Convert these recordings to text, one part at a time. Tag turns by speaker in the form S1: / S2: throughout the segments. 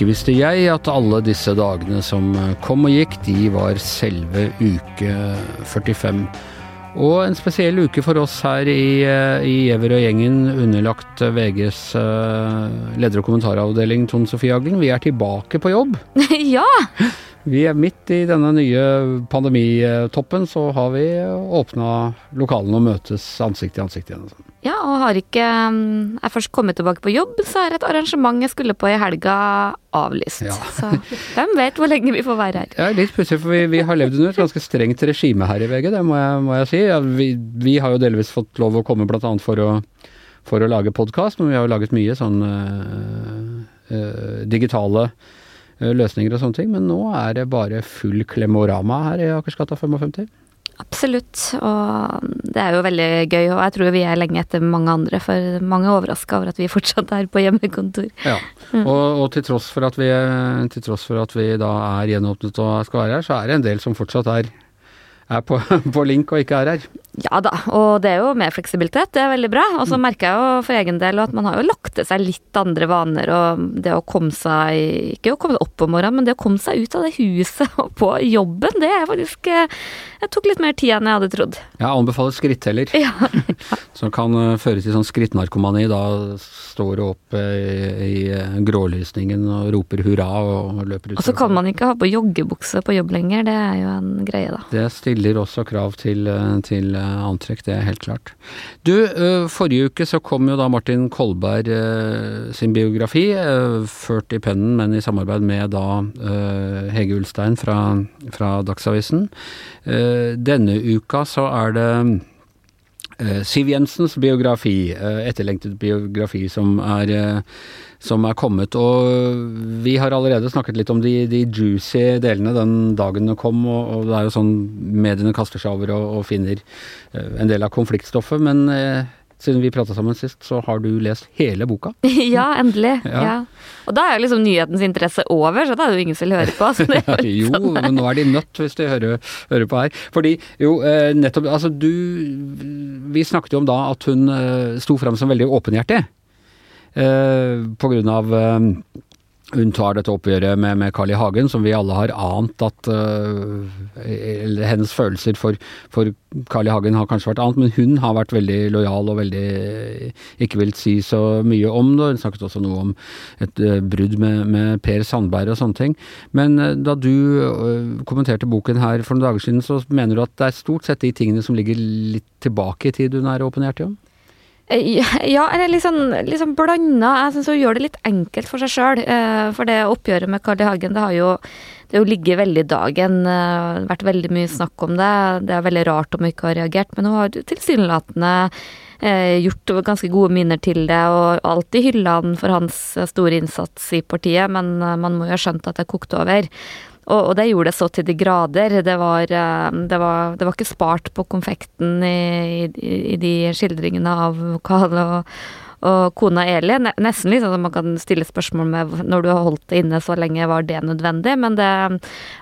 S1: Ikke visste jeg at alle disse dagene som kom og gikk, de var selve uke 45. Og en spesiell uke for oss her i, eh, i Giæver og gjengen, underlagt VGs uh, leder- og kommentaravdeling, Tone Sofie Aglen. Vi er tilbake på jobb.
S2: ja!
S1: Vi er midt i denne nye pandemitoppen, så har vi åpna lokalene og møtes ansikt til ansikt igjen.
S2: Ja, og har ikke Jeg først kommet tilbake på jobb, så er et arrangement jeg skulle på i helga avlyst. Ja. Så hvem vet hvor lenge vi får være her.
S1: Ja, litt pussig, for vi, vi, har levd under et ganske strengt regime her i VG, det må jeg, må jeg si. Ja, vi, vi, har jo delvis fått lov å komme bl.a. For, å, for å lage podkast, men vi har jo laget mye sånn øh, øh, digitale løsninger og sånne ting. Men nå er det bare full klemorama her i Akersgata 55.
S2: Absolutt, og det er jo veldig gøy, og jeg tror vi er lenge etter mange andre, for mange er overraska over at vi fortsatt er på hjemmekontor.
S1: Ja, mm. og, og, til, tross for at vi, til tross for at vi da er gjenåpnet og skal være her, så er det en del som fortsatt er er på, på, link og ikke er her.
S2: Ja da, og det er jo mer fleksibilitet, det er veldig bra. Og så mm. merker jeg jo for egen del at man har jo lagt til seg litt andre vaner, og det å komme seg Ikke å komme seg opp om morgenen, men det å komme seg ut av det huset og på jobben, det er faktisk Jeg tok litt mer tid enn jeg hadde trodd.
S1: Jeg anbefaler skritteller, ja. som kan eh, føre til sånn skrittnarkomani. Da står du opp i, i grålysningen og roper hurra og løper ut.
S2: Og så kan man ikke ha på joggebukse på jobb lenger, det er jo en greie, da.
S1: Det stiller stiller også krav til, eh, til, eh, antrekk, det er helt klart. Du, eh, forrige uke så kom jo da Martin Kolberg sin biografi, ført i pennen, men i samarbeid med da Hege Ulstein fra, fra Dagsavisen. Denne uka så er det Siv Jensens biografi, etterlengtet biografi, som er som er kommet. Og vi har allerede snakket litt om de, de juicy delene den dagen det kom, og, og, det er jo sånn mediene kaster seg over og, og finner en del av konfliktstoffet. Men siden vi prata sammen sist, så har du lest hele boka?
S2: ja, endelig. Ja. ja. Og da er jo liksom nyhetens interesse over, så da er det jo ingen som vil høre på.
S1: jo, sånn. men nå er de nødt hvis de hører, hører på her. Fordi jo, eh, nettopp Altså du Vi snakket jo om da at hun eh, sto fram som veldig åpenhjertig. Eh, på grunn av hun tar dette oppgjøret med, med Carl I. Hagen, som vi alle har ant at uh, Hennes følelser for, for, Carl I. Hagen har kanskje vært annet, men hun har vært veldig lojal og veldig ikke vil si så mye om det. Hun snakket også noe om et uh, brudd med, med, Per Sandberg og sånne ting. Men uh, da du kommenterte boken her for noen dager siden, så mener du at det er stort sett de tingene som ligger litt tilbake i tid hun er åpenhjertig om?
S2: Eh, ja, eller litt sånn, sånn blanda. Jeg syns hun gjør det litt enkelt for seg sjøl. Eh, for det oppgjøret med Carl I. Hagen, det har jo det har jo ligget veldig i dagen. har vært veldig mye snakk om det. Det er veldig rart om hun ikke har reagert, men hun har tilsynelatende gjort ganske gode minner til det, og alltid hylla han for hans store innsats i partiet, men man må jo ha skjønt at det kokte over. Og, og, det gjorde det så til de grader. Det var, eh, det var, det var ikke spart på konfekten i, i, i de skildringene av Karl og, og kona Eli. Nesten liksom man kan stille spørsmål med når du har holdt det inne så lenge, var det nødvendig? Men det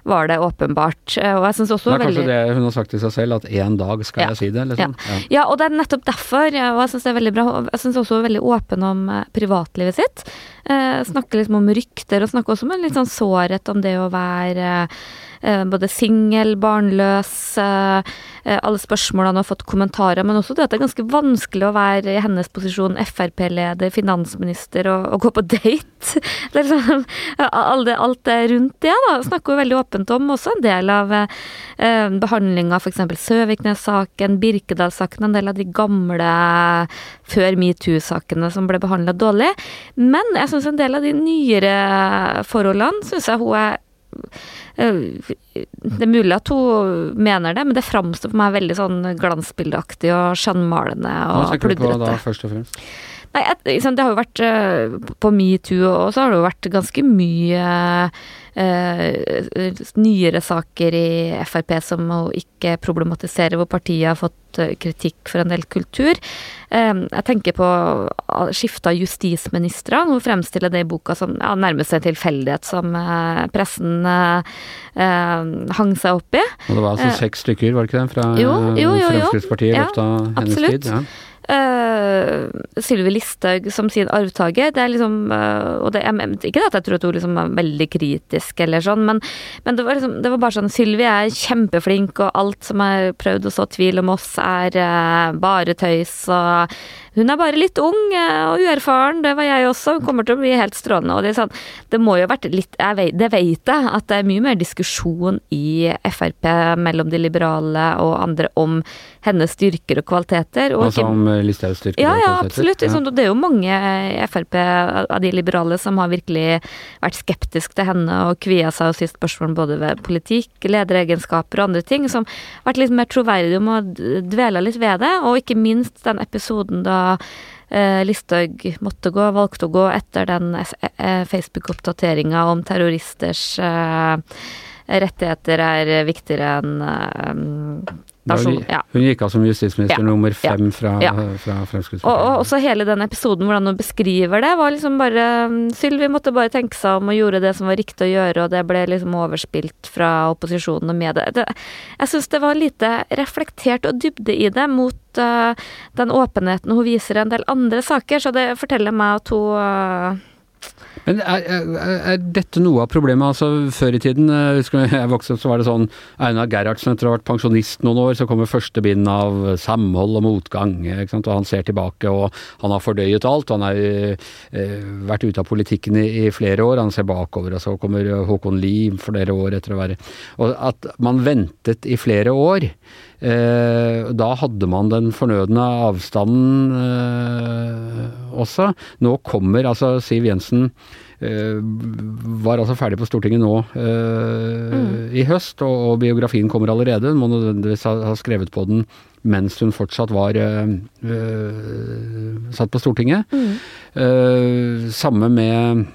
S2: var det åpenbart. Og jeg syns også veldig
S1: Det er kanskje veldig... det hun har sagt til seg selv, at en dag skal ja. jeg si det, liksom.
S2: Ja. ja. og det er nettopp derfor, og jeg syns det er veldig bra. Jeg syns også hun er veldig åpen om eh, privatlivet sitt. Eh, snakker liksom om rykter, og snakker også om en litt sånn sårhet om det å være eh, både singel, barnløs, eh, eh alle spørsmålene har fått kommentarer, men også det at det er ganske vanskelig å være i hennes posisjon Frp-leder, finansminister og, og, gå på date. Det liksom, alt, alt det rundt det, da, snakker hun veldig åpent om. Også en del av eh, behandlinga f.eks. Søviknes-saken, Birkedal-saken, en del av de gamle før metoo-sakene som ble behandla dårlig. Men jeg syns en del av de nyere forholdene syns jeg hun er eh, det er mulig at hun mener det, men det framstår for meg veldig sånn glansbildeaktig og skjønnmalende og pludrete. Hva tenker du på da,
S1: først og fremst?
S2: Nei, det har jo vært eh, På metoo, og så har det jo vært ganske mye eh, nyere saker i Frp som hun ikke problematisere, hvor partiet har fått eh, kritikk for en del kultur. Eh, jeg tenker på skiftet av justisministre. Hun fremstiller det i boka som ja, nærmest en tilfeldighet som eh, pressen eh, hang seg opp i.
S1: Og det var altså seks stykker, var det ikke det, fra jo, jo, jo, Fremskrittspartiet i løpet av hennes tid? Ja.
S2: Uh, Sylvi Listhaug som sin arvtaker. Det er liksom uh, og det, jeg, Ikke at jeg tror at hun liksom er veldig kritisk, eller sånn, men, men det, var liksom, det var bare sånn Sylvi er kjempeflink, og alt som er prøvd å så tvil om oss, er uh, bare tøys. og hun er bare litt ung og uerfaren, det var jeg også. Hun kommer til å bli helt strålende. Og det, er sånn, det må jo ha vært litt vet, Det vet jeg, at det er mye mer diskusjon i Frp mellom de liberale og andre om hennes styrker og kvaliteter. Og
S1: altså om Listhaugs styrker
S2: ja,
S1: og
S2: ja, absolutt. Liksom, det er jo mange i Frp av de liberale som har virkelig vært skeptisk til henne og kvia seg og stilt spørsmål både ved politikk, lederegenskaper og andre ting, som har vært litt mer troverdige om å dvele litt ved det. Og ikke minst den episoden da eh, Listhaug måtte gå, valgte å gå etter den eh, Facebook-oppdateringa om terroristers eh, rettigheter er viktigere enn nasjon, ja.
S1: Hun gikk av som justisminister
S2: Ja,
S1: nummer fem fra,
S2: ja.
S1: fra Fremskrittspartiet.
S2: Og, og også hele den episoden hvordan hun beskriver det, var liksom bare Sylvi måtte bare tenke seg om og gjorde det som var riktig å gjøre, og det ble liksom overspilt fra opposisjonen og media. Det, jeg syns det var lite reflektert og dybde i det mot uh, den åpenheten hun viser i en del andre saker, så det forteller meg at hun uh,
S1: Men er, er, er dette noe av problemet? Altså Før i tiden, jeg husker jeg vokste opp, så var det sånn Einar Gerhardsen etter å ha vært pensjonist noen år, så kommer første bind av Samhold og motgang. Og han ser tilbake, og han har fordøyet alt. Han har eh, vært ute av politikken i, i, flere år. Han ser bakover, og så kommer Håkon Lie flere år etter å være Og at man ventet i flere år. Eh, da hadde man den fornødne avstanden eh, også. Nå kommer altså Siv Jensen eh, var altså ferdig på Stortinget nå mm. i høst, og, og, biografien kommer allerede. Hun må nødvendigvis ha, skrevet på den mens hun fortsatt var satt på Stortinget. Mm. samme med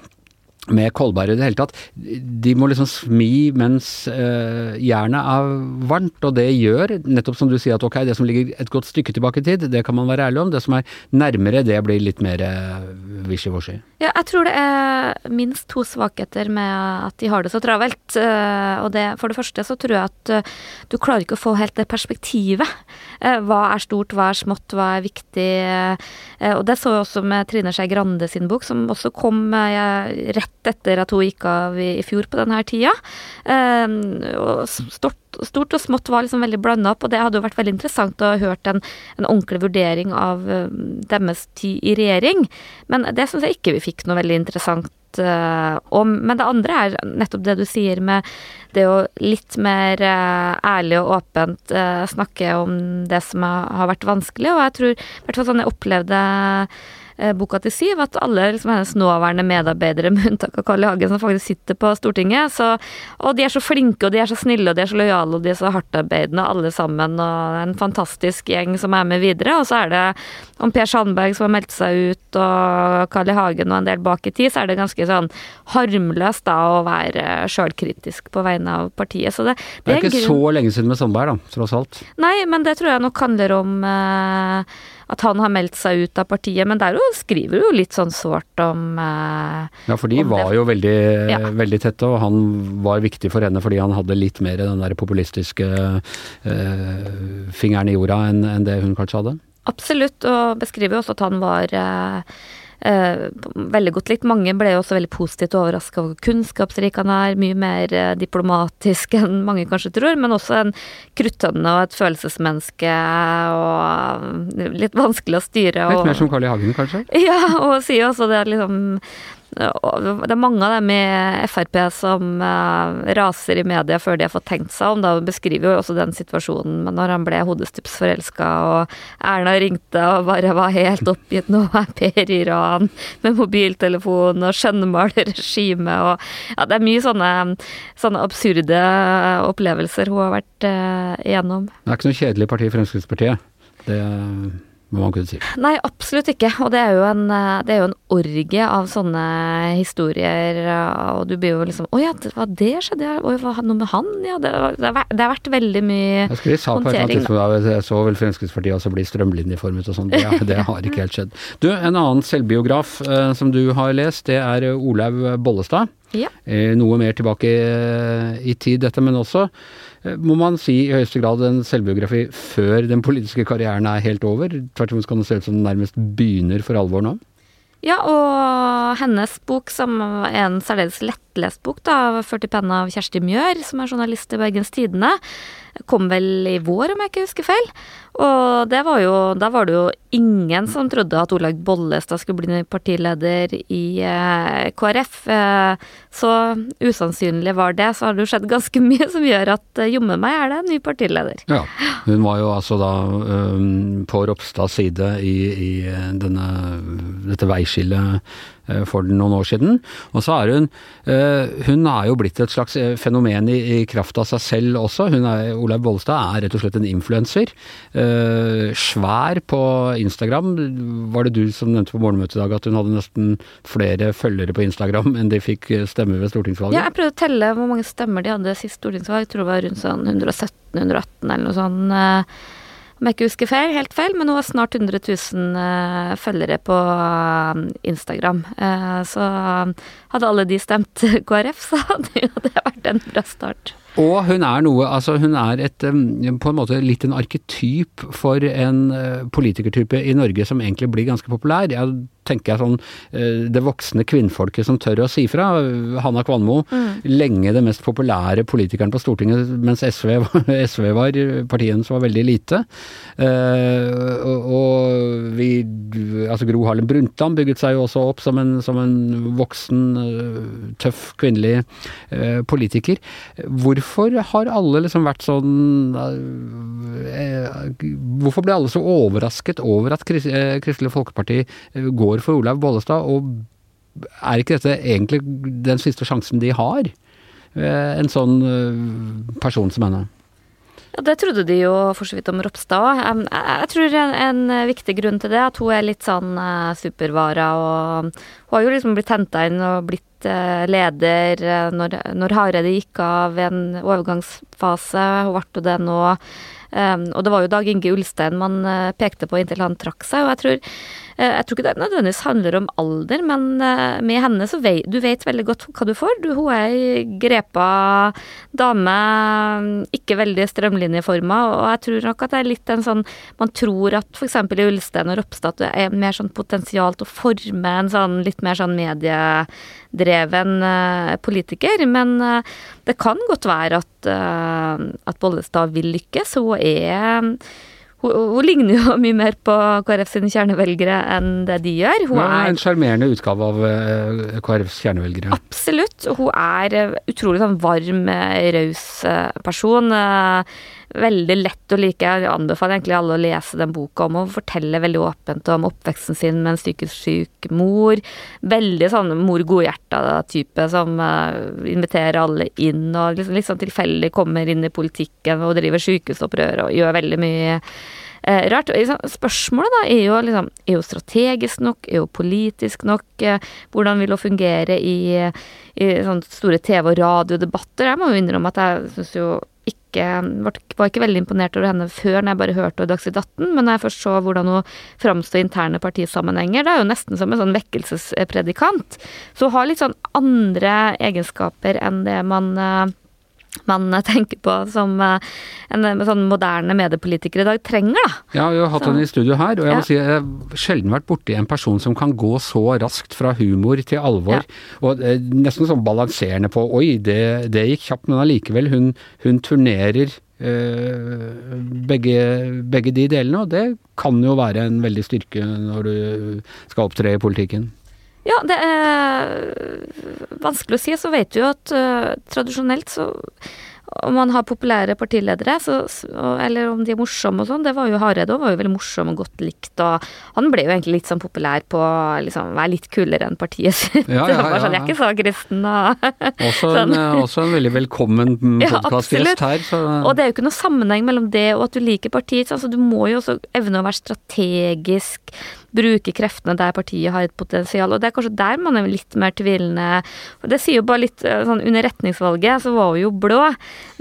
S1: med Kolberg i det hele tatt. De må liksom smi mens uh, jernet er varmt, og det gjør, nettopp som du sier, at ok, det som ligger et godt stykke tilbake i tid, det kan man være ærlig om. Det som er nærmere, det blir litt mer uh, wishy-washy.
S2: Ja, jeg tror det er minst to svakheter med at de har det så travelt. Uh, og det, for det første så tror jeg at du klarer ikke å få helt det perspektivet. hva er stort, hva er smått, hva er viktig? og det så jeg også med Trine Skei Grande sin bok, som også kom rett etter at hun gikk av i, fjor på denne tida. Um, og stort, stort, og smått var liksom veldig blanda opp, og det hadde jo vært veldig interessant å høre en, en ordentlig vurdering av um, deres tid i regjering. Men det syns jeg ikke vi fikk noe veldig interessant uh, om. Men det andre er nettopp det du sier med det å litt mer uh, ærlig og åpent uh, snakke om det som har vært vanskelig, og jeg tror i hvert fall sånn jeg opplevde Eh, boka til Siv, at alle liksom, hennes nåværende medarbeidere, med unntak av Carl I. Hagen, som faktisk sitter på Stortinget, så, og de er så flinke, og de er så snille, og de er så lojale, og de er så hardtarbeidende, alle sammen, og en fantastisk gjeng som er med videre. Og så er det om Per Sandberg som har meldt seg ut, og Carl I. Hagen og en del bak i tid, så er det ganske sånn harmløst da å være sjølkritisk på vegne av partiet. Så det,
S1: det, det er ikke så lenge siden med Sandberg, da, tross alt.
S2: Nei, men det tror jeg nok handler om eh, at han har meldt seg ut av partiet. Men der skriver du jo litt sånn sårt om eh,
S1: Ja, for de var det. jo veldig, ja. veldig, tette, og han var viktig for henne fordi han hadde litt mer den der populistiske eh, fingeren i jorda enn en det hun kanskje hadde.
S2: Absolutt, og beskriver jo også at han var eh, eh, veldig godt likt. Mange ble jo også veldig positivt overraska over hvor kunnskapsrik han er. Mye mer eh, diplomatisk enn mange kanskje tror, men også en kruttønne og et følelsesmenneske og litt vanskelig å styre.
S1: Litt mer som Carl I. Hagen, kanskje?
S2: Ja, og sier også det liksom det er mange av dem i Frp som uh, raser i media før de har fått tenkt seg om. Da beskriver jo også den situasjonen men når han ble hodestups forelska, og Erna ringte og bare var helt oppgitt. Nå er Per i Iran med mobiltelefon og skjønnmaler regime og Ja, det er mye sånne, sånne absurde opplevelser hun har vært uh, igjennom.
S1: Det er ikke noe kjedelig parti, Fremskrittspartiet. Det må man kunne si.
S2: Nei, absolutt ikke. Og det er jo en, det er jo en orgie av sånne historier, og du blir jo liksom Å ja, hva det skjedde? Oi, hva noe med han? Ja, det, det, har vært veldig mye
S1: jeg sa på et tidspunkt jeg så vel Fremskrittspartiet også bli strømlinjeformet og sånn. Det, det, har ikke helt skjedd. Du, en annen selvbiograf eh, som du har lest, det er Olaug Bollestad.
S2: Ja.
S1: Eh, noe mer tilbake i tid, dette, men også må man si i høyeste grad en selvbiografi før den politiske karrieren er helt over? Tvert imot kan det se ut som den nærmest begynner for alvor nå?
S2: Ja, og hennes bok, som er en særdeles lettlest bok, da, i penna' av Kjersti Mjør, som er journalist i Bergens Tidende, kom vel i vår, om jeg ikke husker feil. Og det var jo, da var det jo ingen som trodde at Olaug Bollestad skulle bli partileder i eh, KrF. Eh, så usannsynlig var det. Så har det jo skjedd ganske mye som gjør at eh, jomme meg er det en ny partileder.
S1: Ja, hun var jo altså da um, på Ropstads side i, i denne, dette veiskillet Eh, for noen år siden. Og så er hun eh, Hun er jo blitt et slags eh, fenomen i, i kraft av seg selv også. Hun er, Olaug Bollestad er rett og slett en influenser. Svær på Instagram. Var det du som nevnte på morgenmøtet i dag at hun hadde nesten flere følgere på Instagram enn de fikk stemme ved stortingsvalget?
S2: Ja, jeg prøvde å telle hvor mange stemmer de hadde sist stortingsvalg. Jeg tror det var rundt sånn 117-118 eller noe sånt om jeg ikke husker feil, helt feil, men hun har snart 100 000 uh, følgere på uh, Instagram. Uh, så hadde alle de stemt KrF, så hadde det vært en bra start.
S1: Og hun er noe Altså, hun er et på en måte litt en arketyp for en politikertype i Norge som egentlig blir ganske populær. Jeg tenker jeg sånn eh, det voksne kvinnfolket som tør å si fra. Hanna Kvanmo, mm. lenge det mest populære politikeren på Stortinget, mens SV, SV var partiet hennes var veldig lite. Uh, og, og, vi Altså Gro Harlem Brundtland bygget seg jo også opp som en, som en voksen, tøff kvinnelig politiker. Hvorfor har alle liksom vært sånn Hvorfor ble alle så overrasket over at Kristelig Folkeparti går for Olaug Bollestad, og er ikke dette egentlig den siste sjansen de har? Eh, en sånn eh, person som henne.
S2: Ja, Det trodde de jo for så vidt om Ropstad òg. Jeg tror en, en, viktig grunn til det er at hun er litt sånn supervara. og Hun har jo liksom blitt henta inn og blitt leder når, når Hareide gikk av ved en overgangsfase. Hun ble det nå. Og det var jo Dag Inge Ulstein man uh, pekte på inntil han trakk seg. Og jeg tror Eh, jeg tror ikke det nødvendigvis handler om alder, men eh, med henne så vet du vet veldig godt hva du får. Du, hun er ei grepa dame, ikke veldig strømlinjeforma, og jeg tror nok at det er litt en sånn Man tror at f.eks. i Ulstein og Ropstad er mer sånn potensial til å forme en sånn litt mer sånn mediedreven eh, politiker, men det kan godt være at, at Bollestad vil lykkes. Hun er hun, ligner jo mye mer på KrF sine kjernevelgere enn det de gjør.
S1: Hun ja, er en sjarmerende utgave av uh, KrFs kjernevelgere.
S2: Absolutt. Hun er uh, utrolig sånn varm, raus person. Veldig lett å like. Jeg anbefaler egentlig alle å lese den boka om. og fortelle veldig åpent om oppveksten sin med en psykisk syk mor. Veldig sånn mor godhjerta-type som inviterer alle inn, og liksom, sånn tilfeldig kommer inn i politikken og driver sykehusopprør og gjør veldig mye eh, rart. Spørsmålet da er jo liksom Er hun strategisk nok? Er hun politisk nok? Eh, hvordan vil hun fungere i, i sånne store TV- og radiodebatter? Jeg må jo innrømme at jeg syns jo ikke var ikke veldig imponert over henne før når jeg bare hørte henne i Dagsnytt 18, men når jeg først så hvordan hun framsto i interne partisammenhenger, det er jo nesten som en sånn vekkelsespredikant. Så hun har litt sånn andre egenskaper enn det man eh, man tenker på som eh, en, en sånn moderne mediepolitiker i dag trenger, da.
S1: Ja, vi har hatt henne i studio her, og jeg ja. må si jeg har sjelden vært borti en person som kan gå så raskt fra humor til alvor, ja. og eh, nesten sånn balanserende på oi, det, det gikk kjapt, men allikevel, hun, hun turnerer eh, begge, begge de delene, og det kan jo være en veldig styrke når du skal opptre i politikken.
S2: Ja, det er vanskelig å si. Så vet du jo at uh, tradisjonelt så om man har populære partiledere, så, eller om de er morsomme og sånn. Det var jo Hareide òg, var jo veldig morsom og godt likt. Og han ble jo egentlig litt sånn populær på liksom, være litt kulere enn partiet sitt. Ja, ja, ja, sånn, jeg er ikke så kristen og
S1: også, en, sånn. også en veldig velkommen podkastgjest her. Så.
S2: Og det er jo ikke noe sammenheng mellom det og at du liker partiet. Altså, du må jo også evne å være strategisk bruke kreftene der partiet har et potensial. Og det er kanskje der man er litt mer tvilende. Det sier jo bare litt eh, sånn under retningsvalget så var hun jo blå.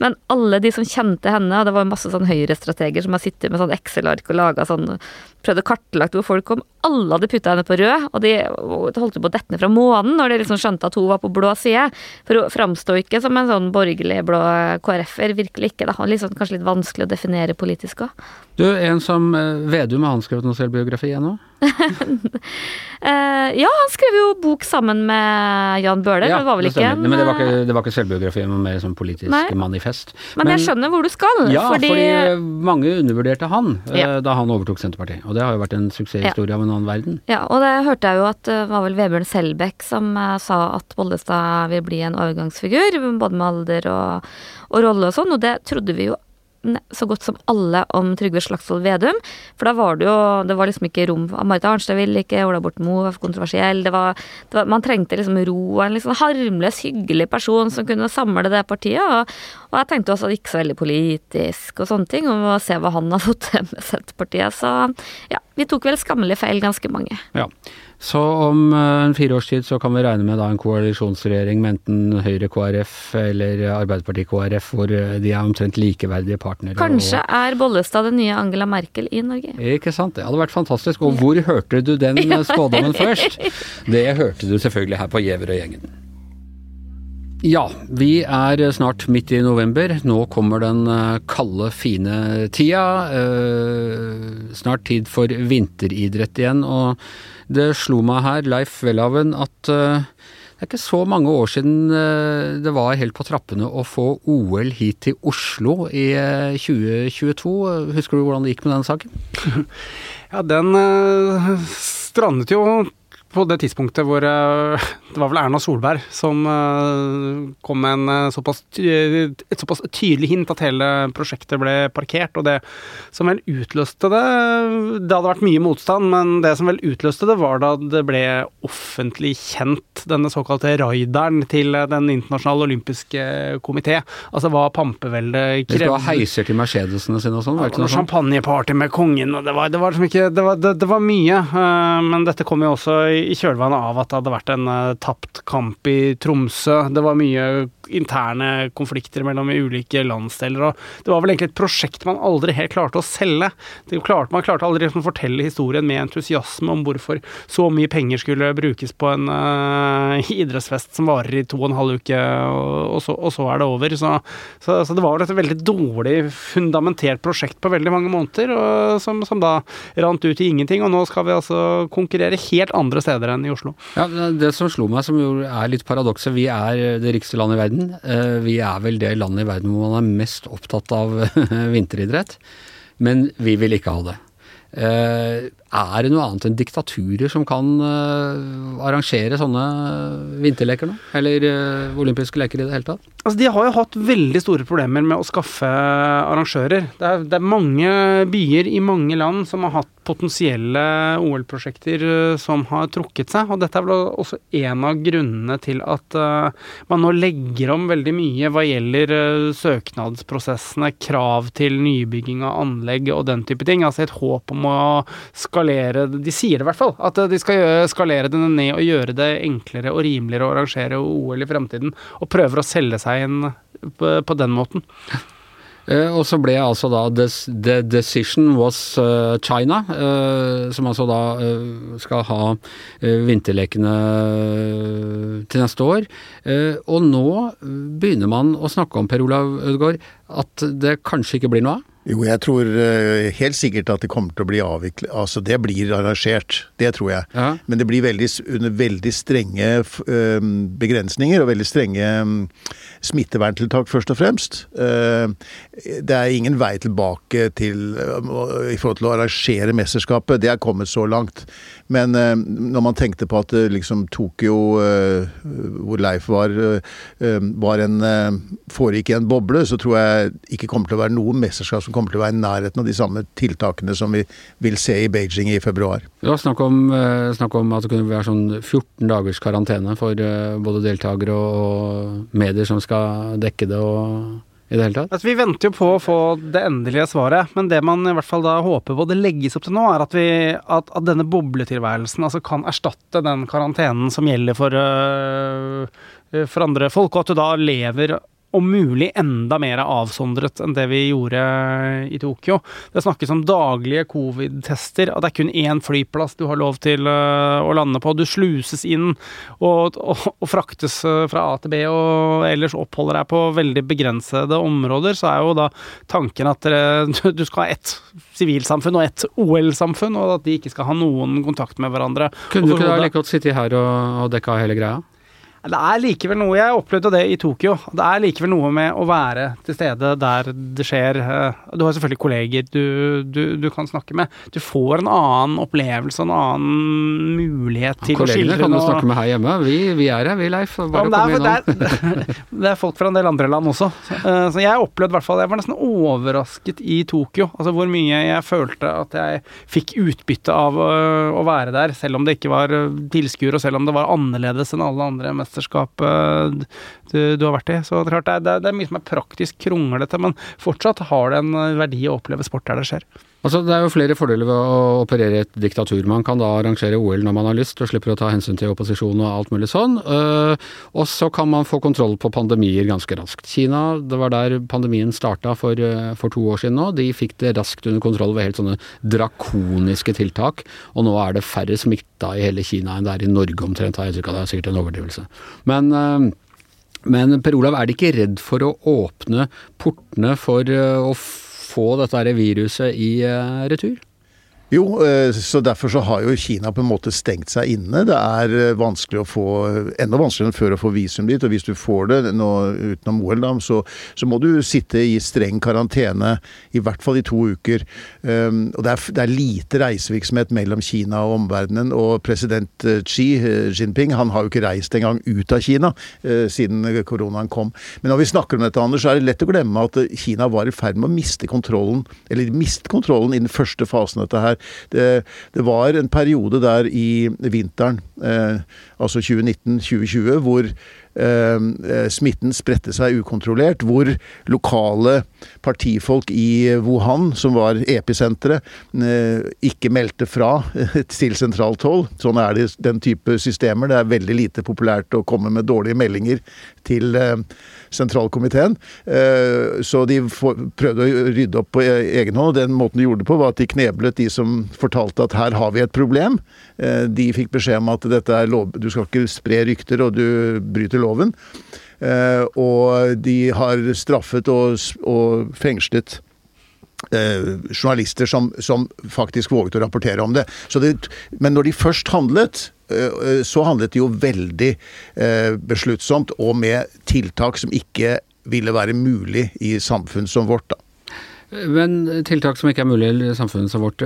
S2: Men alle de som kjente henne, og det var masse sånn Høyre-strateger som har sittet med sånn Excel-ark og laga sånn Prøvd å kartlagt hvor folk kom. Alle hadde putta henne på rød, og de holdt på å dette ned fra månen når de liksom skjønte at hun var på blå side. For hun framsto ikke som en sånn borgerlig blå KrF-er, virkelig ikke. Det er liksom kanskje litt vanskelig å definere politisk òg.
S1: Du, en som eh, Vedum, har anskrevet noe selvbiografi ennå?
S2: Uh, ja, han skrev jo bok sammen med Jan Bøhler.
S1: Ja,
S2: det var vel ikke en
S1: men det var ikke, det var ikke selvbiografi, men mer sånn politisk
S2: Nei.
S1: manifest.
S2: Men, jeg skjønner hvor du skal.
S1: Ja, fordi,
S2: fordi,
S1: mange undervurderte han eh,
S2: Ja.
S1: da han overtok Senterpartiet. Og det har jo vært en suksesshistorie av en annen verden.
S2: Ja, og det hørte jeg jo at det var vel Vebjørn Selbekk som eh, sa at Bollestad vil bli en overgangsfigur, både med alder og, og rolle og sånn, og det trodde vi jo så godt som alle om Trygve Slagsvold Vedum. For da var det jo Det var liksom ikke rom Marit Arnstad ville ikke, Ola Borten Moe var kontroversiell. Det var, det var, man trengte liksom ro og en liksom harmløs, hyggelig person som kunne samle det partiet. Og, og jeg tenkte også at det gikk så veldig politisk og sånne ting, og å se hva han har fått til med Senterpartiet. Så ja, vi tok vel skammelig feil, ganske mange.
S1: Ja. Så om eh, en tid så kan vi regne med da en koalisjonsregjering med enten Høyre KrF eller Arbeiderpartiet KrF, hvor eh, de er omtrent likeverdige partnere.
S2: Kanskje er Bollestad den nye Angela Merkel i Norge.
S1: Ikke sant. Det hadde vært fantastisk. Og hvor hørte du den spådommen først? Det hørte du selvfølgelig her på Gjever og gjengen. Ja, vi er snart midt i november. Nå kommer den eh, kalde, fine tida. Snart tid for vinteridrett igjen. Og det slo meg her, Leif Welhaven, at eh, det er ikke så mange år siden eh, det var helt på trappene å få OL hit til Oslo i eh, 2022. Husker du hvordan det gikk med den saken?
S3: Ja, den eh, strandet jo på det tidspunktet hvor eh, det var vel Erna Solberg som eh, kom med en eh, såpass, et såpass tydelig hint at hele prosjektet ble parkert. Og det som vel utløste det Det hadde vært mye motstand, men det som vel utløste det, var da det ble offentlig kjent, denne såkalte raideren til Den internasjonale olympiske komité. Altså hva pampeveldet
S1: De skulle ha
S3: krevde.
S1: heiser til Mercedesene sine og sånn, var det
S3: var
S1: noe
S3: champagneparty med kongen, og det var, det var liksom ikke Det var, det, var mye. men dette kom jo også i i kjølvannet av at det hadde vært en uh, tapt kamp i Tromsø. Det var mye interne konflikter mellom ulike landsdeler, og det var vel egentlig et prosjekt man aldri helt klarte å selge. Klarte, man klarte aldri liksom å fortelle historien med entusiasme om hvorfor så mye penger skulle brukes på en uh, idrettsfest som varer i to og en halv uke, og, og, så, og så er det over. Så, så, så det var vel et veldig dårlig fundamentert prosjekt på veldig mange måneder, og som, som da rant ut i ingenting. Og nå skal vi altså konkurrere helt andre steder enn i Oslo.
S1: Ja, Det som slo meg, som jo er litt paradokset, vi er det rikeste landet i verden. Eh, Vi er vel det landet i verden hvor man er mest opptatt av vinteridrett. Men vi vil ikke ha det. Eh, Er det noe annet enn diktaturer som kan uh, arrangere sånne vinterleker nå? Eller uh, olympiske leker i det hele tatt?
S3: Altså, De har jo hatt veldig store problemer med å skaffe arrangører. Det er, det er mange byer i mange land som har hatt potensielle OL-prosjekter eh, som har trukket seg. Og dette er vel også en av grunnene til at uh, man nå legger om veldig mye hva gjelder eh, søknadsprosessene, krav til nybygging av anlegg og den type ting. Altså et håp om å skalere De sier det i hvert fall, at eh, de skal skalere det ned og gjøre det enklere og rimeligere å arrangere OL i fremtiden. Og prøver å selge seg inn på, den måten.
S1: Eh, og så ble altså da The decision was eh, China, som altså da skal ha vinterlekene til neste år. Og nå begynner man å snakke om, Per Olav Ødegaard, at det kanskje ikke blir noe av?
S4: Jo, jeg tror eh, helt sikkert at det kommer til å bli avviklet. Altså, det blir arrangert. Det tror jeg.
S1: Ja.
S4: Men det blir veldig, under veldig strenge eh, begrensninger og veldig strenge mm, smitteverntiltak, først og fremst. Eh, Det er ingen vei tilbake til i forhold til å arrangere mesterskapet. Det er kommet så langt. Men når man tenkte på at liksom Tokyo, hvor Leif var, var en, foregikk i en boble, så tror jeg ikke kommer til å være noe mesterskap som kommer til å være i nærheten av de samme tiltakene som vi vil se i Beijing i februar.
S1: Det var snakk om, eh, snakk om at det kunne være sånn 14 dagers karantene for eh, både deltakere og medier som skal dekke det og i det hele tatt.
S3: Altså, vi venter jo på å få det endelige svaret, men det man i hvert fall da håper på det legges opp til nå, er at, vi, at, at denne bobletilværelsen altså kan erstatte den karantenen som gjelder for, øh, for andre folk, og at du da lever om mulig enda mer avsondret enn det vi gjorde i Tokyo. Det snakkes om daglige covid-tester, at det er kun én flyplass du har lov til uh, å lande på. Du sluses inn og, og, og, fraktes eh, fra A til B og ellers oppholder deg på veldig begrensede områder, så er jo da tanken at dere, du skal ha ett sivilsamfunn og ett OL-samfunn, og at de ikke skal ha noen kontakt med hverandre.
S1: Kunne du ikke da like godt sitte her og, og dekke av hele greia?
S3: Det er likevel noe Jeg opplevde det i Tokyo. Det er likevel noe med å være til stede der det skjer. Eh, du har selvfølgelig kolleger du, du, du kan snakke med. Du får en annen opplevelse, en annen mulighet til
S1: å skildre noe. Kollegene kan du snakke med her hjemme. Vi, vi er her, vi, Leif. Bare ja, kom
S3: innom. Det er, folk fra en del andre land også. Eh, så jeg opplevde i hvert fall Jeg var nesten overrasket i Tokyo. Altså hvor mye jeg følte at jeg fikk utbytte av eh, å være der, selv om det ikke var tilskuere, og selv om det var annerledes enn alle andre. mest mesterskapet du, du, har vært i. Så det er, klart, det, er, det er mye som er praktisk kronglete, men fortsatt har det en verdi å oppleve sport der det skjer.
S1: Altså, Det er jo flere fordeler ved å operere i et diktatur. Man kan da arrangere OL når man har lyst, og slipper å ta hensyn til opposisjon og alt mulig sånn. Uh, og så kan man få kontroll på pandemier ganske raskt. Kina, det var der pandemien starta for, uh, for, to år siden nå. De fikk det raskt under kontroll ved helt sånne drakoniske tiltak. Og nå er det færre smitta i hele Kina enn det er i Norge omtrent, har jeg inntrykk av. Det er sikkert en overdrivelse. Men uh, men Per Olav, er de ikke redd for å åpne portene for å få dette viruset i eh, retur?
S4: Jo, eh, så derfor så har jo Kina på en måte stengt seg inne. Det er eh, vanskelig å få Enda vanskeligere enn før å få visum dit. Og hvis du får det nå utenom OL, da, så, så, må du sitte i streng karantene i hvert fall i to uker. Um, og det er, det er, lite reisevirksomhet mellom Kina og omverdenen. Og president eh, Xi Jinping han har jo ikke reist engang ut av Kina uh, siden koronaen kom. Men når vi snakker om dette, Anders, så er det lett å glemme at Kina var i ferd med å miste kontrollen, eller miste kontrollen i den første fasen av dette her. Det, det, var en periode der i vinteren, eh, altså 2019-2020, hvor smitten spredte seg ukontrollert. Hvor lokale partifolk i Wuhan, som var episenteret, eh, ikke meldte fra til sentralt hold. Sånn er det den type systemer. Det er veldig lite populært å komme med dårlige meldinger til eh, sentralkomiteen. Eh, så de prøvde å rydde opp på e-, egen hånd. og Den måten de gjorde det på, var at de kneblet de som fortalte at her har vi et problem. Eh, de fikk beskjed om at dette er lov, du skal ikke spre rykter, og du bryter loven. Eh, og de har straffet og, og fengslet journalister som, som, faktisk våget å rapportere om det. det. Men når de først handlet, Eh, så handlet det jo veldig eh, besluttsomt og med tiltak som ikke ville være mulig i samfunn som vårt. da.
S1: Men tiltak som ikke er mulig i samfunnet som vårt,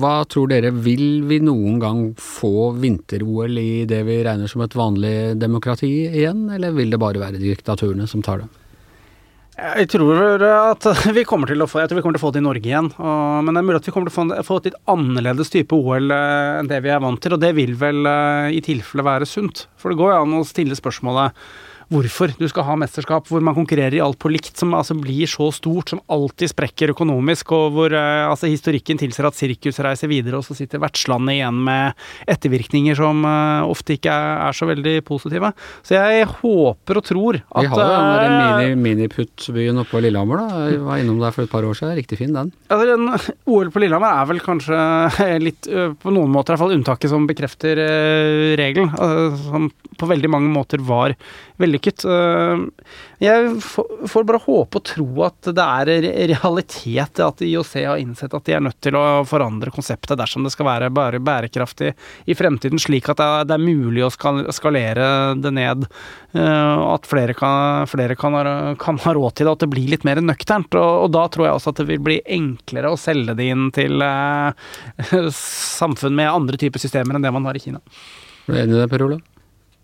S1: hva tror dere, vil vi noen gang få vinter-OL i det vi regner som et vanlig demokrati igjen, eller vil det bare være diktaturene som tar det?
S3: Jeg tror at vi kommer til å få, jeg tror vi kommer til å få det i Norge igjen. Og, men det er mulig at vi kommer til å få, få et litt annerledes type OL eh, enn det vi er vant til. Og det vil vel eh, i tilfelle være sunt. For det går jo an å stille spørsmålet hvorfor du skal ha mesterskap hvor man konkurrerer i alt på likt, som altså blir så stort, som alltid sprekker økonomisk, og hvor uh, altså, historikken tilsier at sirkus reiser videre, og så sitter vertslandet igjen med ettervirkninger som uh, ofte ikke er, er, så veldig positive. Så jeg håper og tror at
S1: Vi har jo den der eh, mini-putt-byen mini oppe på Lillehammer, da. Jeg var innom der for et par år siden. Riktig fin, den.
S3: Altså, den OL på Lillehammer er vel kanskje litt, på noen måter i hvert fall, unntaket som bekrefter regelen. Som på veldig mange måter var vellykket. Eh, jeg får bare håpe og tro at det er realitet at IOC har innsett at de er nødt til å forandre konseptet dersom det skal være bare bærekraftig i fremtiden, slik at det er mulig å skalere det ned. Eh, at flere kan, flere kan, ha, kan ha råd til det, at det blir litt mer nøkternt. Og, og, da tror jeg også at det vil bli enklere å selge det inn til eh, samfunn med andre typer systemer enn det man har i Kina.
S1: Er du enig i det, Per Olav?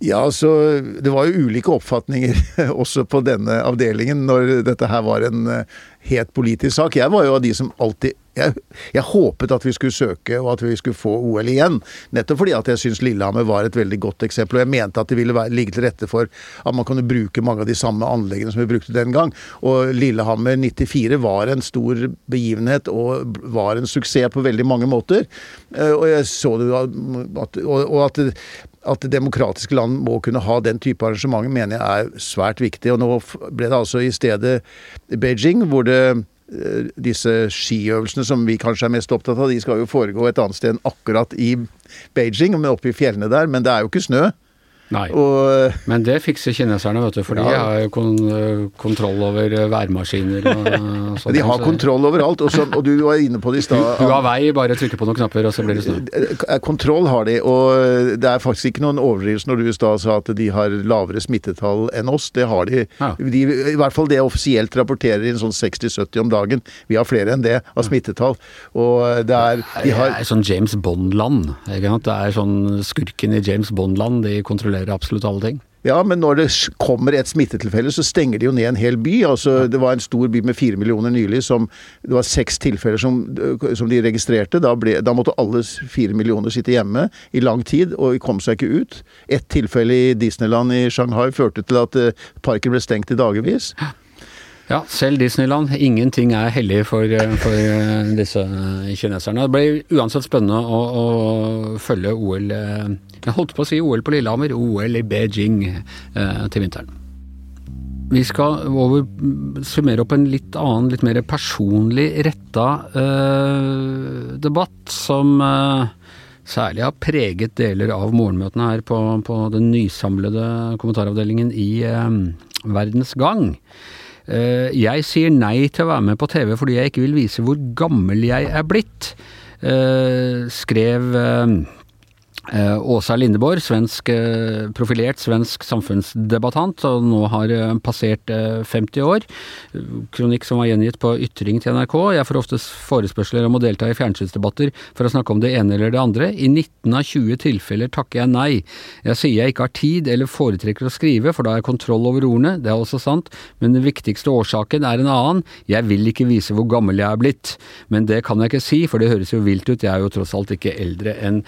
S4: Ja, så Det var jo ulike oppfatninger også på denne avdelingen når dette her var en helt het politisk sak. Jeg var jo av de som alltid jeg, jeg, håpet at vi skulle søke og at vi skulle få OL igjen. Nettopp fordi at jeg syns Lillehammer var et veldig godt eksempel. Og jeg mente at det ville være, ligge til rette for at man kunne bruke mange av de samme anleggene som vi brukte den gang. Og Lillehammer 94 var en stor begivenhet og var en suksess på veldig mange måter. Eh, og jeg så det at, og, og at at demokratiske land må kunne ha den type arrangementer, mener jeg er svært viktig. Og nå ble det altså i stedet Beijing, hvor det eh, disse skiøvelsene som vi kanskje er mest opptatt av, de skal jo foregå et annet sted enn akkurat i Beijing, men oppe i fjellene der. Men det er jo ikke snø.
S1: Nei.
S4: Og
S1: Men det fikser kineserne, vet du, for de har jo kon kontroll over værmaskiner og sånt.
S4: de har
S1: så-
S4: kontroll overalt. Og, så, og du var inne på det i stad.
S1: Huawei bare trykker på noen knapper, og så blir det snø.
S4: Eh, Kontroll har de, og det er faktisk ikke noen overdrivelse når du i stad sa at de har lavere smittetall enn oss. Det har de.
S1: Ja.
S4: de. I hvert fall det offisielt rapporterer inn sånn 60-70 om dagen. Vi har flere enn det av smittetall. Og det er De
S1: Det er sånn James Bond-land. Det er sånn skurken i James Bond-land, de kontrollerer absolutt alle ting.
S4: Ja, men når det kommer et smittetilfelle, så stenger de jo ned en hel by. Altså, Det var en stor by med fire millioner nylig som Det var seks tilfeller som, som de registrerte. Da, ble, da måtte alle fire millioner sitte hjemme i lang tid og kom seg ikke ut. Et tilfelle i Disneyland i Shanghai førte til at eh, parken ble stengt i dagevis.
S1: Ja, selv Disneyland. Ingenting er hellig for, eh, for eh, disse kineserne. Det blir uansett spennende å, å følge OL eh, Jeg holdt på å si OL på Lillehammer, OL i Beijing eh, til vinteren. Vi skal over, summere opp en litt annen, litt mer personlig retta eh, debatt som eh, særlig har preget deler av morgenmøtene her på, på den nysamlede kommentaravdelingen i Verdens Gang. Eh, jeg sier nei til å være med på TV fordi jeg ikke vil vise hvor gammel jeg er blitt, eh, skrev eh, Åsa Lindeborg, svensk, eh, profilert svensk samfunnsdebattant, og nå har eh, passert eh, 50 år. Kronikk som var gjengitt på Ytring til NRK. Jeg får ofte forespørsler om å delta i fjernsynsdebatter for å snakke om det ene eller det andre. I 19 av 20 tilfeller takker jeg nei. Jeg sier jeg ikke har tid eller foretrekker å skrive, for da har jeg kontroll over ordene, det er også sant, men den viktigste årsaken er en annen. Jeg vil ikke vise hvor gammel jeg er blitt, men det kan jeg ikke si, for det høres jo vilt ut, jeg er jo tross alt ikke eldre enn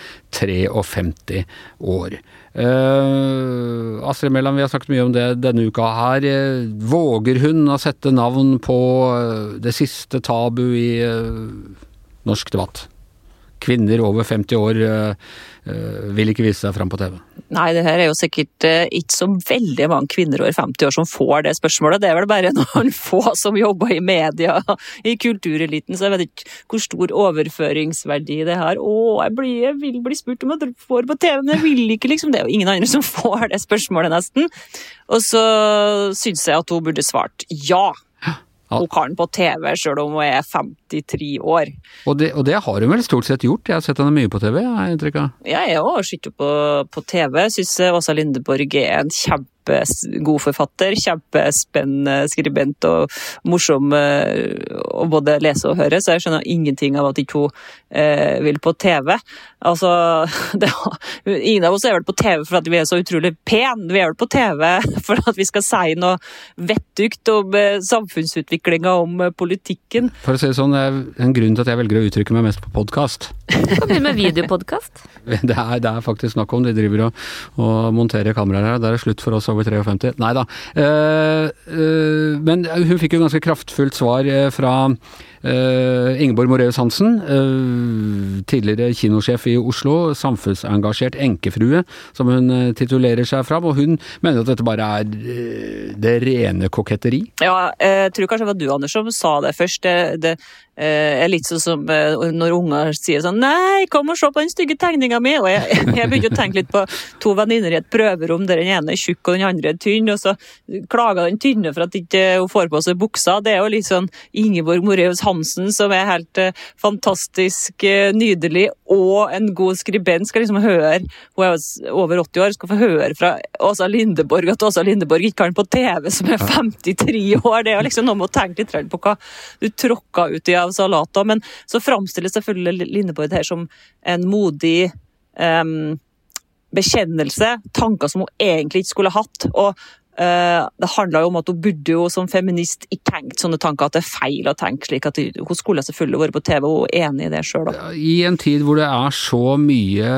S1: 53 år. Uh, Astrid Mæland, vi har snakket mye om det denne uka her. Eh, våger hun å sette navn på eh, det siste tabu i uh, norsk debatt? Kvinner over 50 år eh, eh, vil ikke vise seg fram på TV.
S5: Nei, det her er jo sikkert eh, ikke så veldig mange kvinner over 50 år som får det spørsmålet. Det er vel bare noen få som jobber i media, i kultureliten, så jeg vet ikke hvor stor overføringsverdi det har. Å, jeg, blir, jeg vil bli spurt om jeg får på TV, men jeg vil ikke, liksom. Det er jo ingen andre som får det spørsmålet, nesten. Og så syns jeg at hun burde svart ja. Hun kan på TV, sjøl om hun er 53 år.
S1: Og det, og det har hun vel stort sett gjort, jeg har sett henne mye på TV, har jeg inntrykk av.
S5: Jeg har òg sett henne på, på TV. Syns Åsa Lindeborg er en kjempegod forfatter. Kjempespennende skribent og morsom eh, å både lese og høre, så jeg skjønner ingenting av at ikke hun eh, vil på TV. Altså, det, ingen av oss er vel på TV for at vi er så utrolig pene, vi er vel på TV for at vi skal si noe vettugt om eh, samfunnsutviklinga, om eh, politikken.
S1: For å si det sånn, en grunn til at jeg velger å uttrykke meg mest på podkast.
S2: Kan begynne med videopodkast.
S1: Det er, det er faktisk snakk om, de driver og, og monterer kameraer her, det er slutt for oss over 53. Nei da. Uh, uh, men hun fikk jo ganske kraftfullt svar eh, fra Uh, Ingeborg Moreus Hansen, uh, tidligere kinosjef i Oslo, samfunnsengasjert enkefrue, som hun eh, titulerer seg fram, og hun mener at dette bare er eh, det rene koketteri.
S5: Ja, jeg tror kanskje det var du, Anders, som sa det først. Det, det eh, er litt sånn som eh, når unger sier sånn 'Nei, kom og se på den stygge tegninga mi!' Og jeg, jeg begynte å tenke litt på to venninner i et prøverom der den ene er tjukk og den andre er tynn, og så klager den tynne for at ikke hun får på seg buksa. Det er jo litt sånn Ingeborg Moreus Hansen som er helt eh, fantastisk nydelig og en god skribent, skal liksom høre Hun er over 80 år, skal få høre fra Åsa Lindeborg at Åsa Lindeborg ikke har den på TV, som er 53 år. Det er jo liksom noe med å tenke litt på hva du tråkka ut av salater. Men så framstilles selvfølgelig Lindeborg her som en modig um, bekjennelse. Tanker som hun egentlig ikke skulle hatt. og det handla jo om at hun burde jo som feminist ikke tenkt sånne tanker, at det er feil å tenke slik. at Hun skulle selvfølgelig vært på TV, og hun er enig i det sjøl.
S1: I en tid hvor det er så mye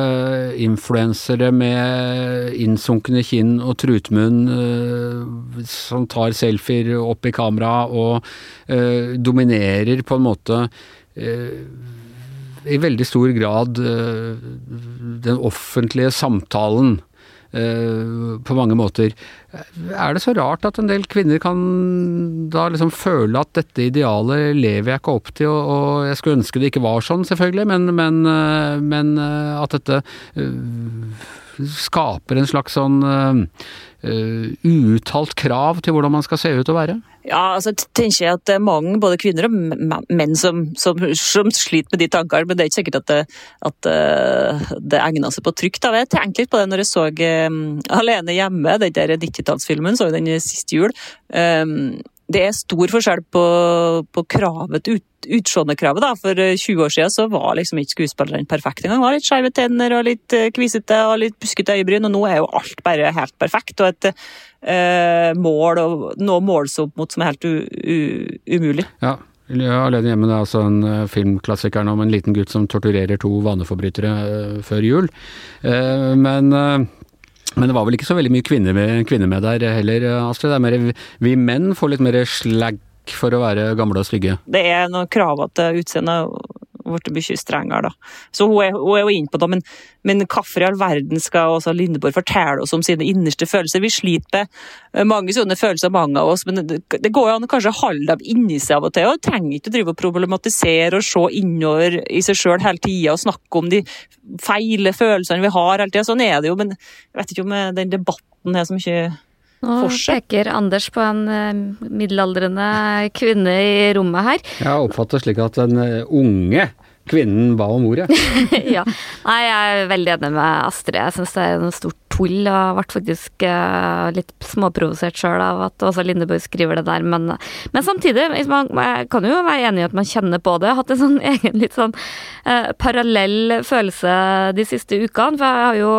S1: influensere med innsunkne kinn og trutmunn eh, som tar selfier opp i kamera og eh, dominerer på en måte eh, i veldig stor grad eh, den offentlige samtalen eh, på mange måter. Er det så rart at en del kvinner kan da liksom føle at dette idealet lever jeg ikke opp til, og, jeg skulle ønske det ikke var sånn, selvfølgelig, men, men, eh, men eh, at dette eh, skaper en slags sånn uh, uuttalt krav til hvordan man skal se ut og være?
S5: Ja, altså tenker jeg at det er mange, både kvinner og menn, som, som, som sliter med de tankene. Men det er ikke sikkert at det, at det egner seg på trykk. Da. Jeg tenkte litt på det når jeg så um, Alene hjemme, den der 90-tallsfilmen, så den sist jul. Um, det er stor forskjell på, på kravet, ut, utseendekravet. For 20 eh, år siden så var liksom ikke skuespillerne perfekte engang. Var litt skeive tenner og litt eh, kvisete og litt buskete øyebryn, og nå er jo alt bare helt perfekt. Og et eh, mål å nå opp mot som er helt u, u, umulig.
S1: Ja. 'Alene hjemme' det er altså en uh, filmklassiker om en liten gutt som torturerer to vaneforbrytere før jul. Men men det var vel ikke så veldig mye kvinner med, kvinner med der heller, Astrid. Det er mer, vi menn får litt mer slag for å være gamle og stygge.
S5: Det er noen krav til utseendet blitt mye strengere, da. Så hun er, hun er jo inne på det, men, men hvorfor i all verden skal også Lindeborg fortelle oss om sine innerste følelser? Vi sliter med mange sånne følelser, mange av oss, men det, det går jo an å kanskje holde dem inni seg av og til. og Trenger ikke å drive og problematisere og se innover i seg sjøl hele tida og snakke om de feile følelsene vi har hele tida. Sånn er det jo, men jeg vet ikke om den debatten er så mye
S2: nå peker Anders på en uh, middelaldrende kvinne i rommet her.
S1: Jeg oppfatter slik at den uh, unge kvinnen ba om ordet.
S2: ja. Nei, jeg er veldig enig med Astrid. Jeg syns det er noe stort tull, og ble faktisk uh, litt småprovosert sjøl av at også Lindeborg skriver det der, men, men samtidig, man, jeg kan jo være enig i at man kjenner på det. Jeg har hatt en sånn egen litt sånn uh, parallell følelse de siste ukene, for jeg har jo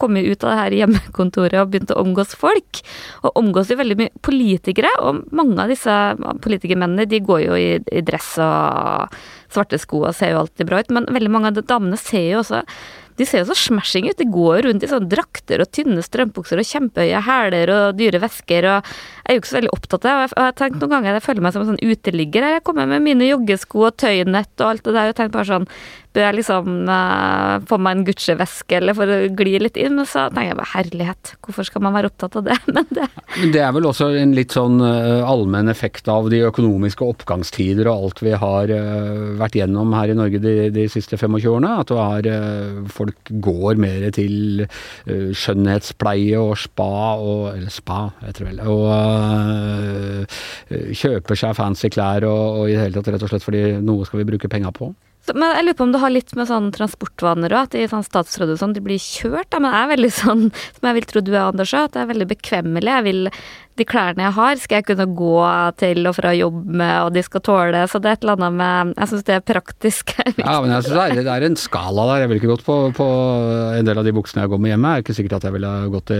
S2: kommet ut av det her hjemmekontoret og begynt å omgås folk, og omgås jo veldig mye politikere, og mange av disse politikermennene, de går jo i, i dress og svarte skoa ser jo alltid bra ut, men veldig mange av damene ser jo også de ser jo så smashing ut. De går rundt i sånne drakter og tynne strømpukser og kjempehøye hæler og dyre vesker. og Jeg er jo ikke så veldig opptatt av det. Og jeg har tenkt noen ganger jeg føler meg som en sånn uteligger. Jeg kommer med mine joggesko og tøynett og alt det der og tenker bare sånn Bør jeg liksom uh, få meg en Gucci-veske eller for å gli litt inn? Så tenker jeg bare herlighet, hvorfor skal man være opptatt av det? Men det
S1: det er vel også en litt sånn uh, allmenn effekt av de økonomiske oppgangstider og alt vi har uh, vært gjennom her i Norge de, de siste 25 årene. At har folk går mer til skjønnhetspleie og spa og Eller spa, jeg tror vel. Og kjøper seg fancy klær og, og i det hele tatt rett og slett fordi noe skal vi bruke penga på.
S2: Men jeg lurer på om det har litt med sånn transportvaner òg, at i sånn statsråd og sånn, de blir kjørt. Da. Men jeg er veldig sånn, som jeg vil tro du er, Anders at det er veldig bekvemmelig. Jeg vil De klærne jeg har, skal jeg kunne gå til og fra jobb med, og de skal tåle Så det er et eller annet med Jeg syns det er praktisk.
S1: ja, men jeg synes det, er, det er en skala der. Jeg ville ikke gått på, på, en del av de buksene jeg går med hjemme. Det er ikke sikkert at jeg ville gått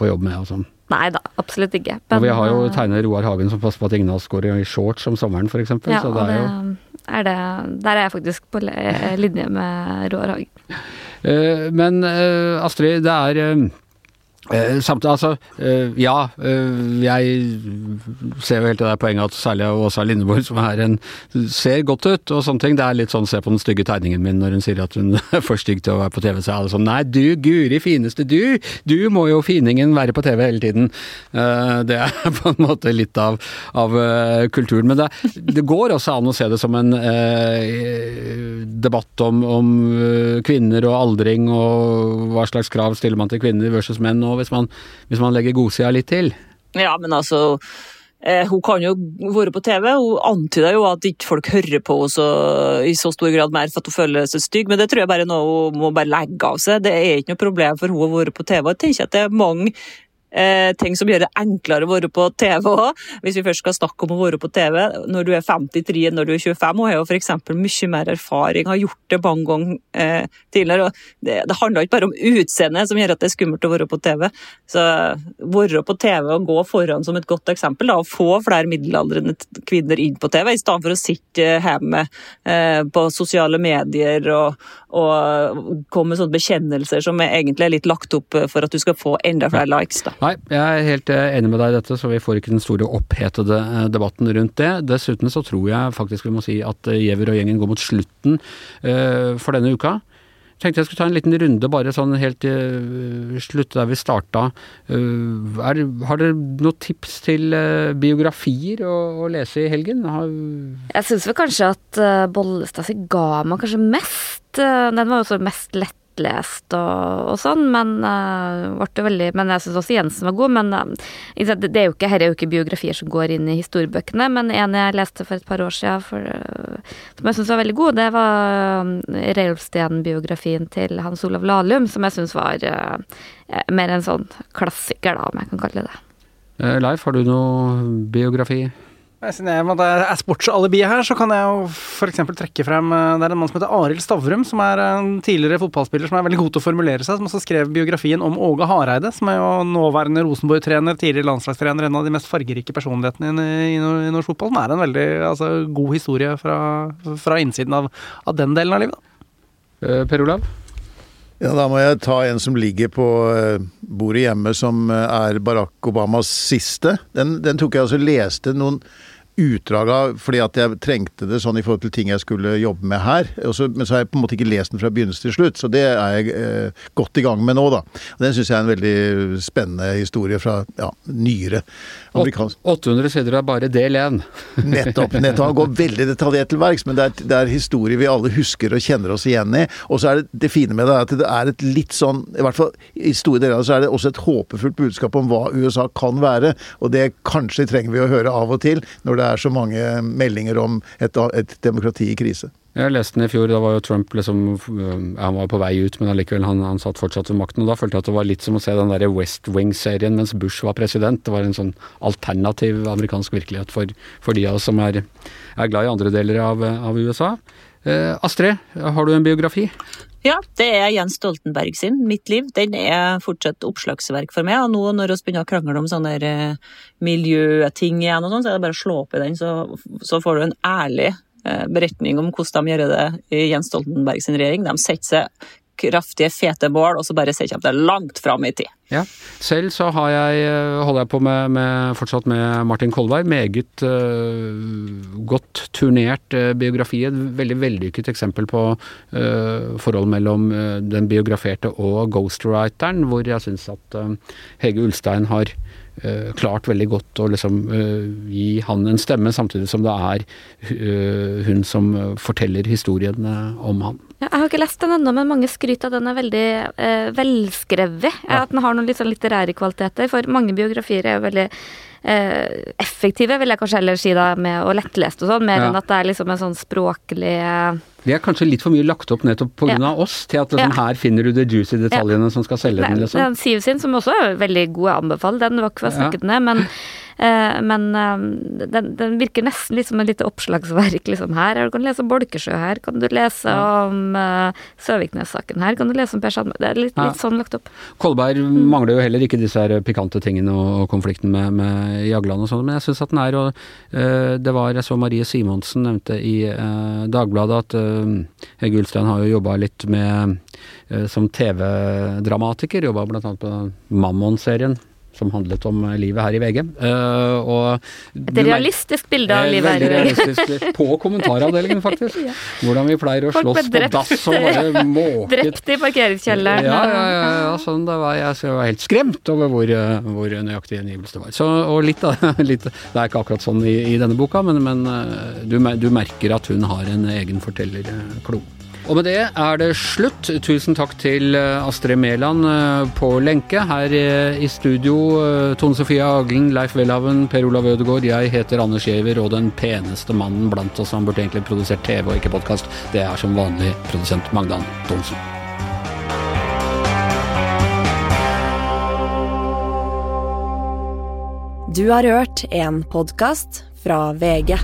S1: på jobb med og sånn.
S2: Nei da, absolutt ikke.
S1: Men, og vi har jo tegner tegnet Roar Hagen som passer på at ingen av oss går i shorts om sommeren f.eks.
S2: Ja, så det er jo er det, der er jeg faktisk på linje med Roar Hagen.
S1: Eh, men eh, Astrid, det er Eh, samtidig, altså, eh, ja, eh, jeg ser jo helt det der poenget at særlig Åsa Lindeborg, som er en ser godt ut og sånne ting, det er litt sånn se på den stygge tegningen min når hun sier at hun er for stygg til å være på TV, så er det sånn nei, du guri fineste du, du må jo finingen være på TV hele tiden. Det er på en måte litt av, av kulturen. Men det, det, går også an å se det som en uh, debatt om, om kvinner og aldring og hva slags krav stiller man til kvinner versus menn. og hvis man, hvis man legger godsida litt til.
S5: Ja, men altså eh, hun kan jo være på TV. Hun antyder jo at ikke folk hører på henne i så stor grad mer for at hun føler seg stygg, men det tror jeg bare noe hun må bare legge av seg. Det er ikke noe problem for hun å være på TV. Jeg tenker at det er mange eh, ting som gjør det enklere å være på TV òg. Hvis vi først skal snakke om å være på TV når du er 53 enn når du er 25. Hun har jo f.eks. mye mer erfaring, har gjort det mange ganger eh, tidligere. Det, det, handler ikke bare om utseendet som gjør at det er skummelt å være på TV. Så være på TV og gå foran som et godt eksempel, da, og få flere middelaldrende kvinner inn på TV, i stedet for å sitte hjemme eh, på sosiale medier og, og komme med sånne bekjennelser som egentlig er litt lagt opp for at du skal få enda flere likes. da.
S1: Nei, jeg er helt eh, enig med deg i dette, så vi får ikke den store opphetede eh, debatten rundt det. Dessuten så tror jeg faktisk vi må si at eh, Giæver og gjengen går mot slutten for denne uka. tenkte jeg skulle ta en liten runde, bare sånn helt uh, slutt der vi starta. Uh, er, har dere noen tips til uh, biografier å, å, lese i helgen? Har...
S2: Jeg syns vel kanskje at Bollestad ga meg kanskje mest. den var jo også mest lett lettlest og, og sånn, men uh, veldig Men jeg syns også Jensen var god. Men uh, det, er jo ikke, her er jo ikke biografier som går inn i historiebøkene, men en jeg leste for et par år siden for, uh, som jeg syns var veldig god, det var Reiulf Steen-biografien til Hans Olav Lahlum, som jeg syns var mer en sånn klassiker, da, om jeg kan kalle det det.
S1: Leif, har du noe biografi?
S3: Siden jeg er sportsalibiet her, så kan jeg jo f.eks. trekke frem eh, Det er en mann som heter Arild Stavrum, som er en tidligere fotballspiller som er veldig god til å formulere seg, som også skrev biografien om Åge Hareide, som er jo nåværende Rosenborg-trener, tidligere landslagstrener, en av de mest fargerike personlighetene i, norsk fotball, som er en veldig altså, god historie fra, fra innsiden av, av, den delen av livet.
S1: Uh, per Olav?
S4: Ja, Da må jeg ta en som ligger på eh, bordet hjemme, som er Barack Obamas siste. Den, den tok jeg altså leste noen utdrag av fordi at jeg trengte det sånn i forhold til ting jeg skulle jobbe med her. Også, men så har jeg på en måte ikke lest den fra begynnelse til slutt, så det er jeg eh, godt i gang med nå, da. Og Den syns jeg er en veldig spennende historie fra ja, nyere amerikansk
S1: 800 sider er bare del én.
S4: nettopp. nettopp. Han går veldig detaljert til verks, men det er, det er historie vi alle husker og kjenner oss igjen i. Og så er det det fine med det er at det er et litt sånn, i hvert fall i store deler av det, så er det også et håpefullt budskap om hva USA kan være. Og det kanskje trenger vi å høre av og til når det er så mange meldinger om et, et demokrati i krise.
S1: Jeg leste den i fjor, da var jo Trump liksom Han var på vei ut, men allikevel, han, han satt fortsatt ved makten. Og da følte jeg at det var litt som å se den der West Wing-serien mens Bush var president. Det var en sånn alternativ amerikansk virkelighet for, for de av oss som er, er, glad i andre deler av, av USA. Eh, Astrid, har du en biografi?
S5: Ja, det er Jens Stoltenberg sin, 'Mitt liv'. Den er fortsatt oppslagsverk for meg. Og nå når vi begynner å krangle om sånne eh, miljøting igjen, og sånn, så er det bare å slå opp i den, så, så får du en ærlig Eh, beretning om hvordan de gjør det i Jens Stoltenberg sin regjering. De setter seg kraftige, fete bål, og så bare setter de det langt fram i tid.
S1: Ja. Selv så jeg, eh, holder jeg på med, med, fortsatt med Martin Kolberg. Meget uh, godt turnert uh, biografi. Et veldig vellykket eksempel på uh, forholdet mellom den biograferte og ghostwriteren, hvor jeg syns at Hege Ulstein har klart veldig godt å liksom uh, gi han en stemme, samtidig som det er uh, hun som forteller historiene om han.
S2: Jeg har ikke lest den ennå, men mange skryter at den er veldig velskrevet. Ja. At den har noen litt sånn litterære kvaliteter. For mange biografier er jo veldig effektive, vil jeg kanskje heller si da, med og lettlest og sånn, mer ja. enn at det er liksom en sånn språklig
S1: vi er kanskje litt for mye lagt opp nettopp pga. Ja. oss, til at liksom, ja. her finner du de juicy detaljene ja. som skal selge den. liksom.
S2: Den Siv sin, som også er veldig god, jeg anbefaler den, det var ikke for å snakke den ned, men Eh, men eh, den, den, virker nesten litt som et lite oppslagsverk. Liksom. Her du kan lese om Bolkesjø, her kan du lese om uh, Søviknes-saken, her kan du lese om Per Sandberg. Det er litt, litt, sånn lagt opp.
S1: Kolberg mm. mangler jo heller ikke disse her pikante tingene og konflikten med, med Jagland og sånn, men jeg syns at den er og uh, Det var jeg så Marie Simonsen nevnte i uh, Dagbladet at Hege Ulstein har jo jobba litt med som TV-dramatiker, jobba bl.a. på Mammon-serien som handlet om livet her i VG. Uh,
S2: Et realistisk bilde av livet her i VG.
S1: på kommentaravdelingen, faktisk. ja. Hvordan vi pleier å slåss på dass og bare måket
S2: Drept i parkeringskjelleren.
S1: Ja, ja, ja, ja, sånn det var. Jeg var helt skremt over hvor, hvor nøyaktig gjengivelse det var. Så, og litt, litt, Det er ikke akkurat sånn i, i denne boka, men, men eh, du, du, merker at hun har en egen fortellerklo. Og med det er det slutt. Tusen takk til eh, Astrid Mæland eh, på lenke. Her eh, i studio Tone Sofie Aglen, Leif Welhaven, Per Olav Ødegaard. Jeg heter Anders Giæver, og den peneste mannen blant oss, han burde egentlig produsert TV og ikke podkast, det er som vanlig produsent Magdan Thonsen.
S6: Du har hørt en podkast fra VG.